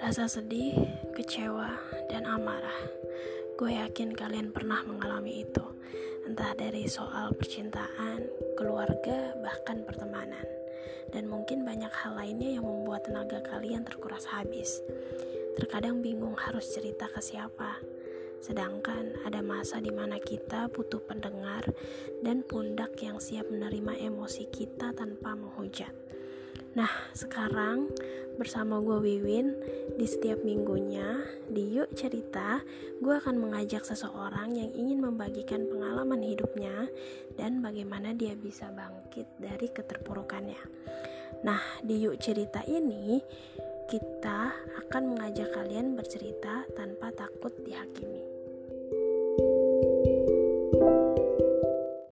Rasa sedih, kecewa, dan amarah. Gue yakin kalian pernah mengalami itu, entah dari soal percintaan, keluarga, bahkan pertemanan, dan mungkin banyak hal lainnya yang membuat tenaga kalian terkuras habis. Terkadang bingung harus cerita ke siapa, sedangkan ada masa di mana kita butuh pendengar dan pundak yang siap menerima emosi kita tanpa menghujat. Nah, sekarang bersama gue Wiwin di setiap minggunya di Yuk Cerita, gue akan mengajak seseorang yang ingin membagikan pengalaman hidupnya dan bagaimana dia bisa bangkit dari keterpurukannya. Nah, di Yuk Cerita ini kita akan mengajak kalian bercerita tanpa takut dihakimi.